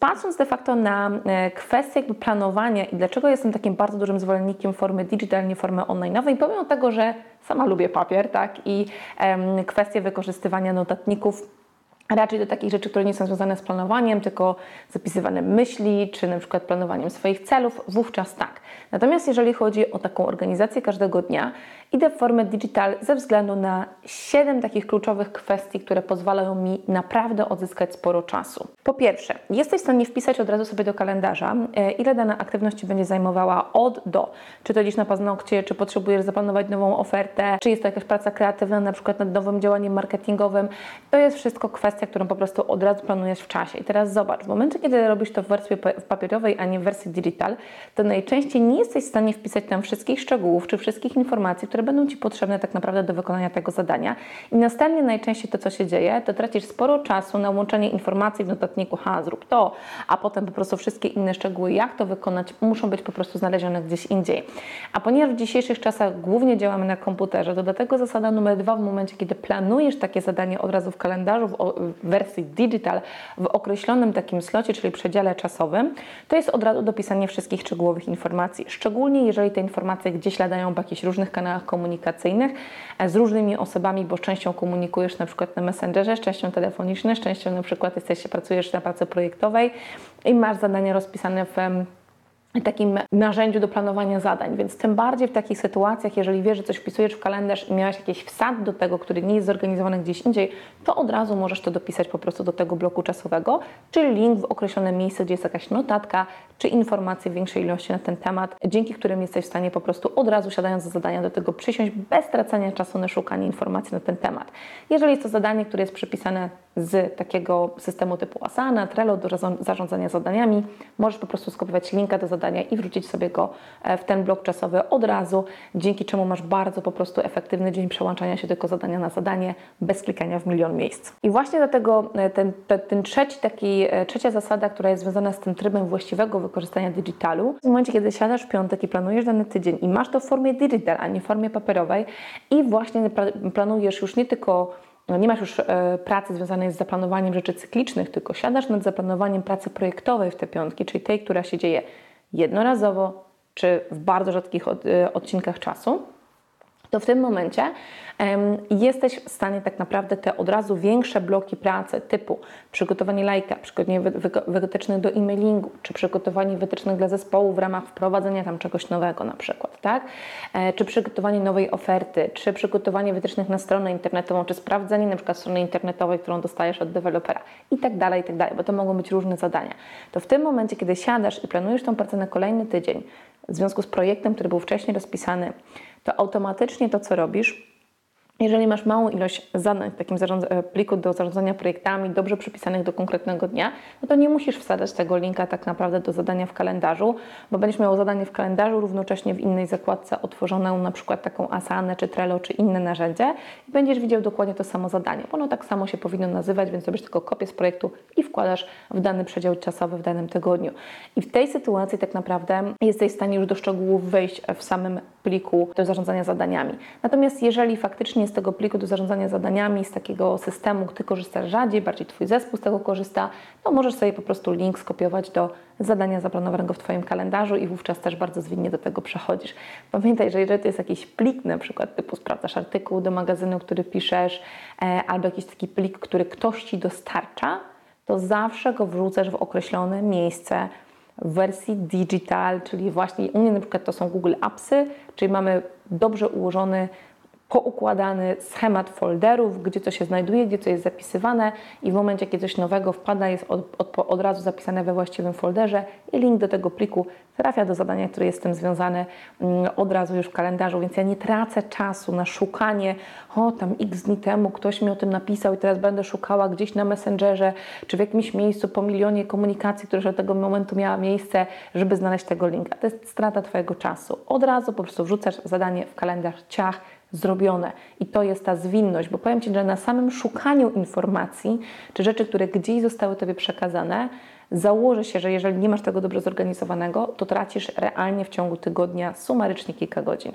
Patrząc de facto na e, kwestię jakby planowania i dlaczego jestem takim bardzo dużym zwolennikiem formy digital, nie formy online'owej, pomimo tego, że sama lubię papier, tak, i um, kwestie wykorzystywania notatników raczej do takich rzeczy, które nie są związane z planowaniem, tylko zapisywaniem myśli, czy na przykład planowaniem swoich celów, wówczas tak. Natomiast jeżeli chodzi o taką organizację każdego dnia, idę w formę digital ze względu na 7 takich kluczowych kwestii, które pozwalają mi naprawdę odzyskać sporo czasu. Po pierwsze, jesteś w stanie wpisać od razu sobie do kalendarza, e, ile dana aktywność będzie zajmowała od do. Czy to dziś na paznokcie, czy potrzebujesz zaplanować nową ofertę, czy jest to jakaś praca kreatywna, na przykład nad nowym działaniem marketingowym. To jest wszystko kwestia, którą po prostu od razu planujesz w czasie. I teraz zobacz, w momencie, kiedy robisz to w wersji papierowej, a nie w wersji digital, to najczęściej nie jesteś w stanie wpisać tam wszystkich szczegółów, czy wszystkich informacji, które które będą Ci potrzebne tak naprawdę do wykonania tego zadania. I następnie najczęściej to, co się dzieje, to tracisz sporo czasu na łączenie informacji w notatniku, ha, zrób to, a potem po prostu wszystkie inne szczegóły, jak to wykonać, muszą być po prostu znalezione gdzieś indziej. A ponieważ w dzisiejszych czasach głównie działamy na komputerze, to dlatego zasada numer dwa w momencie, kiedy planujesz takie zadanie od razu w kalendarzu, w wersji digital, w określonym takim slocie, czyli przedziale czasowym, to jest od razu dopisanie wszystkich szczegółowych informacji. Szczególnie jeżeli te informacje gdzieś ladają w jakichś różnych kanałach komunikacyjnych e, z różnymi osobami, bo z częścią komunikujesz na przykład na Messengerze, z częścią telefoniczną, z częścią na przykład jesteś, pracujesz na pracy projektowej i masz zadania rozpisane w takim narzędziu do planowania zadań, więc tym bardziej w takich sytuacjach, jeżeli wiesz, że coś wpisujesz w kalendarz i miałeś jakiś wsad do tego, który nie jest zorganizowany gdzieś indziej, to od razu możesz to dopisać po prostu do tego bloku czasowego, czyli link w określone miejsce, gdzie jest jakaś notatka, czy informacje w większej ilości na ten temat, dzięki którym jesteś w stanie po prostu od razu siadając za zadania do tego przysiąść bez tracenia czasu na szukanie informacji na ten temat. Jeżeli jest to zadanie, które jest przypisane z takiego systemu typu Asana, Trello do zarządzania zadaniami, możesz po prostu skopiować linka do zadania i wrzucić sobie go e, w ten blok czasowy od razu, dzięki czemu masz bardzo po prostu efektywny dzień przełączania się tylko zadania na zadanie bez klikania w milion miejsc. I właśnie dlatego e, ten, ten, ten trzeci taki, e, trzecia zasada, która jest związana z tym trybem właściwego wykorzystania digitalu, w momencie, kiedy siadasz w piątek i planujesz dany tydzień i masz to w formie digital, a nie w formie papierowej i właśnie planujesz już nie tylko no nie masz już pracy związanej z zaplanowaniem rzeczy cyklicznych, tylko siadasz nad zaplanowaniem pracy projektowej w te piątki, czyli tej, która się dzieje jednorazowo czy w bardzo rzadkich e, odcinkach czasu, to w tym momencie jesteś w stanie tak naprawdę te od razu większe bloki pracy typu przygotowanie lajka, przygotowanie wytycznych do e-mailingu, czy przygotowanie wytycznych dla zespołu w ramach wprowadzenia tam czegoś nowego na przykład, tak? E, czy przygotowanie nowej oferty, czy przygotowanie wytycznych na stronę internetową, czy sprawdzenie na przykład strony internetowej, którą dostajesz od dewelopera i tak dalej, i tak dalej, bo to mogą być różne zadania. To w tym momencie, kiedy siadasz i planujesz tą pracę na kolejny tydzień, w związku z projektem, który był wcześniej rozpisany, to automatycznie to, co robisz, jeżeli masz małą ilość zadań w takim e, pliku do zarządzania projektami, dobrze przypisanych do konkretnego dnia, no to nie musisz wsadzać tego linka tak naprawdę do zadania w kalendarzu, bo będziesz miał zadanie w kalendarzu, równocześnie w innej zakładce otworzoną na przykład taką Asanę, czy Trello, czy inne narzędzie i będziesz widział dokładnie to samo zadanie. Ono tak samo się powinno nazywać, więc robisz tylko kopię z projektu i wkładasz w dany przedział czasowy w danym tygodniu. I w tej sytuacji tak naprawdę jesteś w stanie już do szczegółów wejść w samym pliku do zarządzania zadaniami. Natomiast jeżeli faktycznie z tego pliku do zarządzania zadaniami, z takiego systemu Ty korzystasz rzadziej, bardziej Twój zespół z tego korzysta, to możesz sobie po prostu link skopiować do zadania zaplanowanego w Twoim kalendarzu i wówczas też bardzo zwinnie do tego przechodzisz. Pamiętaj, że jeżeli to jest jakiś plik, na przykład typu sprawdzasz artykuł do magazynu, który piszesz, e, albo jakiś taki plik, który ktoś Ci dostarcza, to zawsze go wrzucasz w określone miejsce w wersji digital, czyli właśnie u mnie na przykład to są Google Appsy, czyli mamy dobrze ułożony poukładany schemat folderów, gdzie co się znajduje, gdzie co jest zapisywane i w momencie, kiedy coś nowego wpada, jest od, od, od, razu zapisane we właściwym folderze i link do tego pliku trafia do zadania, które jest z tym związane mm, od razu już w kalendarzu, więc ja nie tracę czasu na szukanie, o tam x dni temu ktoś mi o tym napisał i teraz będę szukała gdzieś na Messengerze czy w jakimś miejscu po milionie komunikacji, które już od tego momentu miała miejsce, żeby znaleźć tego linka. To jest strata Twojego czasu. Od razu po prostu wrzucasz zadanie w kalendarz, ciach, zrobione. I to jest ta zwinność, bo powiem Ci, że na samym szukaniu informacji, czy rzeczy, które gdzieś zostały Tobie przekazane, założę się, że jeżeli nie masz tego dobrze zorganizowanego, to tracisz realnie w ciągu tygodnia sumarycznie kilka godzin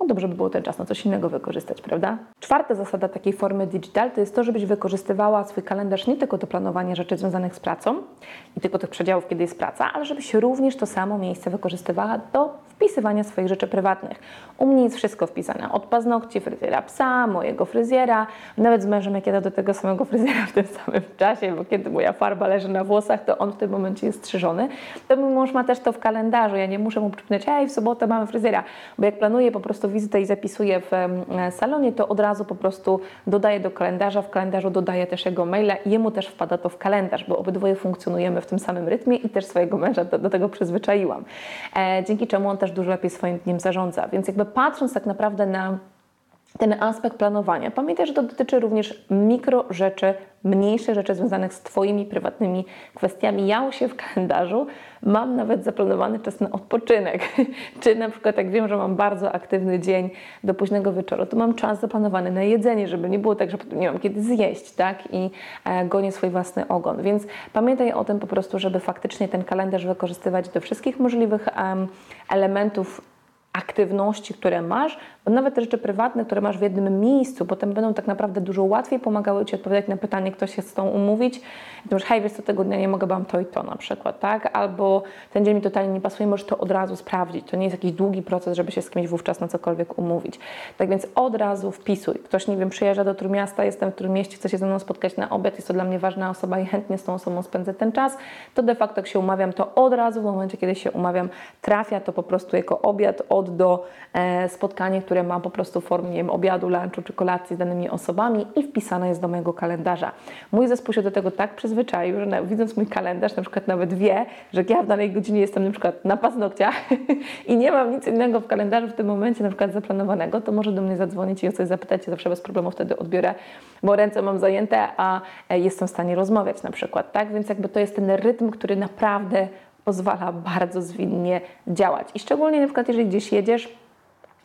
no dobrze by było ten czas na coś innego wykorzystać, prawda? Czwarta zasada takiej formy digital to jest to, żebyś wykorzystywała swój kalendarz nie tylko do planowania rzeczy związanych z pracą i tylko tych przedziałów, kiedy jest praca, ale żebyś również to samo miejsce wykorzystywała do wpisywania swoich rzeczy prywatnych. U mnie jest wszystko wpisane, od paznokci, fryzjera psa, mojego fryzjera, nawet z mężem, jak jadę do tego samego fryzjera w tym samym czasie, bo kiedy moja farba leży na włosach, to on w tym momencie jest strzyżony, to mój mąż ma też to w kalendarzu, ja nie muszę mu przypomnieć, ej, w sobotę mamy fryzjera, bo jak planuję po wizytę i zapisuję w salonie, to od razu po prostu dodaję do kalendarza, w kalendarzu dodaję też jego maila i jemu też wpada to w kalendarz, bo obydwoje funkcjonujemy w tym samym rytmie i też swojego męża do, do tego przyzwyczaiłam. E, dzięki czemu on też dużo lepiej swoim dniem zarządza. Więc jakby patrząc tak naprawdę na ten aspekt planowania. Pamiętaj, że to dotyczy również mikro rzeczy, mniejsze rzeczy związanych z Twoimi prywatnymi kwestiami. Ja u siebie w kalendarzu mam nawet zaplanowany czas na odpoczynek. Czy na przykład jak wiem, że mam bardzo aktywny dzień do późnego wieczoru, to mam czas zaplanowany na jedzenie, żeby nie było tak, że nie mam kiedy zjeść, tak? I e, gonię swój własny ogon. Więc pamiętaj o tym po prostu, żeby faktycznie ten kalendarz wykorzystywać do wszystkich możliwych elementów aktywności, które masz, bo nawet te rzeczy prywatne, które masz w jednym miejscu, potem będą tak naprawdę dużo łatwiej pomagały Ci odpowiadać na pytanie, kto się z tą umówić. I ty mówisz, hej, wiesz co, tego dnia nie mogę, mam to i to na przykład, tak? Albo ten dzień mi totalnie nie pasuje, możesz to od razu sprawdzić. To nie jest jakiś długi proces, żeby się z kimś wówczas na cokolwiek umówić. Tak więc od razu wpisuj. Ktoś, nie wiem, przyjeżdża do Trójmiasta, jestem w Trójmieście, chce się ze mną spotkać na obiad, jest to dla mnie ważna osoba i chętnie z tą osobą spędzę ten czas, to de facto jak się umawiam, to od razu w momencie, kiedy się umawiam, trafia to po prostu jako obiad od do e, spotkanie, które ma po prostu formę wiem, obiadu, lunchu czy kolacji z danymi osobami i wpisane jest do mojego kalendarza. Mój zespół się do tego tak przyzwyczaił, że na, widząc mój kalendarz na przykład nawet wie, że ja w danej godzinie jestem na przykład na paznokciach i nie mam nic innego w kalendarzu w tym momencie na przykład zaplanowanego, to może do mnie zadzwonić i o coś zapytać, zawsze bez problemu wtedy odbiorę, bo ręce mam zajęte, a e, jestem w stanie rozmawiać na przykład, tak? Więc jakby to jest ten rytm, który naprawdę pozwala bardzo zwinnie działać. I szczególnie na przykład, jeżeli gdzieś jedziesz,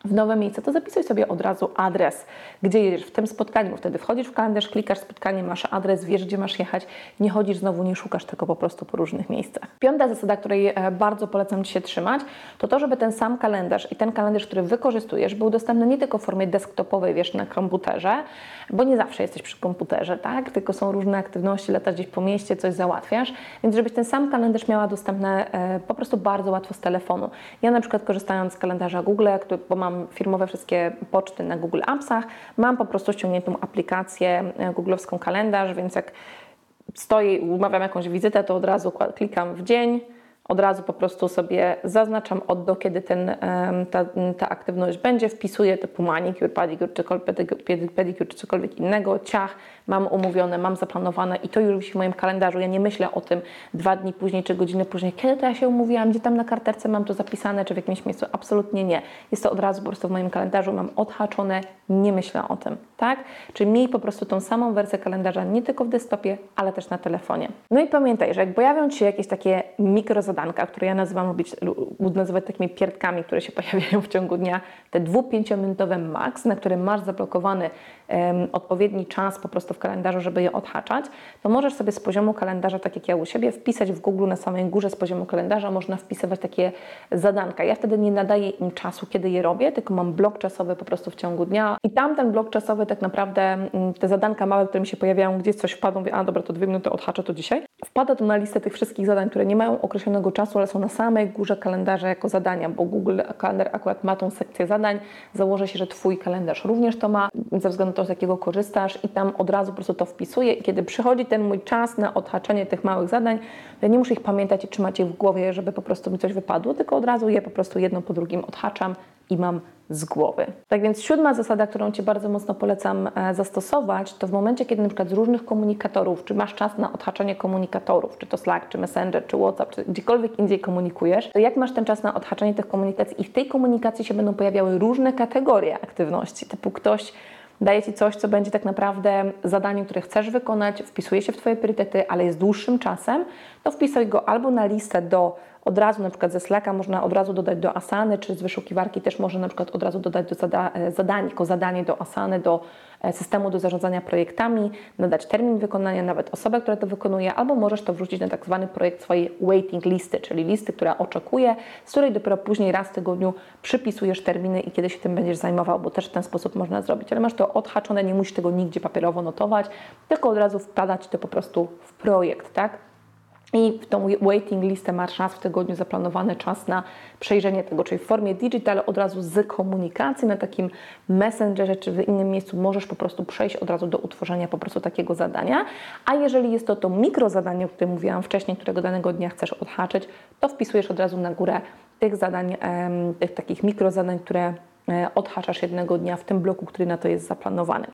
w nowe miejsce, to zapisuj sobie od razu adres, gdzie jedziesz w tym spotkaniu, wtedy wchodzisz w kalendarz, klikasz spotkanie, masz adres, wiesz, gdzie masz jechać, nie chodzisz znowu, nie szukasz tego po prostu po różnych miejscach. Piąta zasada, której e, bardzo polecam Ci się trzymać, to to, żeby ten sam kalendarz i ten kalendarz, który wykorzystujesz, był dostępny nie tylko w formie desktopowej, wiesz, na komputerze, bo nie zawsze jesteś przy komputerze, tak? Tylko są różne aktywności, latasz gdzieś po mieście, coś załatwiasz, więc żebyś ten sam kalendarz miała dostępny e, po prostu bardzo łatwo z telefonu. Ja na przykład korzystając z kalendarza Google, który, bo mam firmowe wszystkie poczty na Google Appsach, mam po prostu ściągniętą aplikację e, googlowską kalendarz, więc jak stoję i umawiam jakąś wizytę, to od razu klikam w dzień, od razu po prostu sobie zaznaczam od do, kiedy ten, ta, ta aktywność będzie, wpisuję typu manicure, pedicure, czy pedicure, czy cokolwiek innego, ciach, mam umówione, mam zaplanowane i to już wisi w moim kalendarzu. Ja nie myślę o tym dwa dni później, czy godziny później, kiedy to ja się umówiłam, gdzie tam na karterce mam to zapisane, czy w jakimś miejscu. Absolutnie nie. Jest to od razu po prostu w moim kalendarzu, mam odhaczone, nie myślę o tym, tak? Czyli miej po prostu tą samą wersję kalendarza nie tylko w desktopie, ale też na telefonie. No i pamiętaj, że jak pojawią Ci się jakieś takie mikrozadanka, które ja nazywam lubić, nazywać takimi pierdkami, które się pojawiają w ciągu dnia, te dwu-pięciominutowe max, na które masz zablokowany um, odpowiedni czas po prostu w kalendarzu, żeby je odhaczać, to możesz sobie z poziomu kalendarza, tak jak ja u siebie, wpisać w Google na samej górze z poziomu kalendarza, można wpisywać takie zadanka. Ja wtedy nie nadaję im czasu, kiedy je robię, tylko mam blok czasowy po prostu w ciągu dnia i tam ten blok czasowy tak naprawdę, mm, te zadanka małe, które mi się pojawiają, gdzieś coś wpadną, mówię, a dobra, to dwie minuty odhaczę to dzisiaj. Wpada to na listę tych wszystkich zadań, które nie mają określonego czasu, ale są na samej górze kalendarza jako zadania, bo Google Kalendar akurat ma tą sekcję zadań. Założę się, że Twój kalendarz również to ma, ze względu na to, z jakiego korzystasz i tam od razu po prostu to wpisuję i kiedy przychodzi ten mój czas na odhaczenie tych małych zadań, ja nie muszę ich pamiętać i trzymać je w głowie, żeby po prostu mi coś wypadło, tylko od razu je po prostu jedno po drugim odhaczam i mam z głowy. Tak więc siódma zasada, którą Ci bardzo mocno polecam e, zastosować, to w momencie, kiedy na przykład z różnych komunikatorów, czy masz czas na odhaczanie komunikatorów, czy to Slack, czy Messenger, czy WhatsApp, czy gdziekolwiek indziej komunikujesz, to jak masz ten czas na odhaczanie tych komunikacji i w tej komunikacji się będą pojawiały różne kategorie aktywności, typu ktoś daje Ci coś, co będzie tak naprawdę zadaniem, które chcesz wykonać, wpisuje się w Twoje priorytety, ale jest dłuższym czasem, to wpisuj go albo na listę do od razu na przykład ze Slacka można od razu dodać do Asany, czy z wyszukiwarki też można na przykład od razu dodać do zada e, jako zadanie do Asany, do e, systemu do zarządzania projektami, nadać termin wykonania, nawet osobę, która to wykonuje, albo możesz to wrzucić na tak zwany projekt swojej waiting listy, czyli listy, która oczekuje, z której dopiero później raz w tygodniu przypisujesz terminy i kiedy się tym będziesz zajmował, bo też w ten sposób można zrobić. Ale masz to odhaczone, nie musisz tego nigdzie papierowo notować, tylko od razu wkładać to po prostu w projekt, tak? I w tą waiting listę masz raz w tygodniu zaplanowany czas na przejrzenie tego, czyli w formie digital od razu z komunikacji na takim messengerze czy w innym miejscu możesz po prostu przejść od razu do utworzenia po prostu takiego zadania. A jeżeli jest to to mikrozadanie, o którym mówiłam wcześniej, którego danego dnia chcesz odhaczyć, to wpisujesz od razu na górę tych zadań, tych takich mikrozadań, które e, odhaczasz jednego dnia w tym bloku, który na to jest zaplanowany.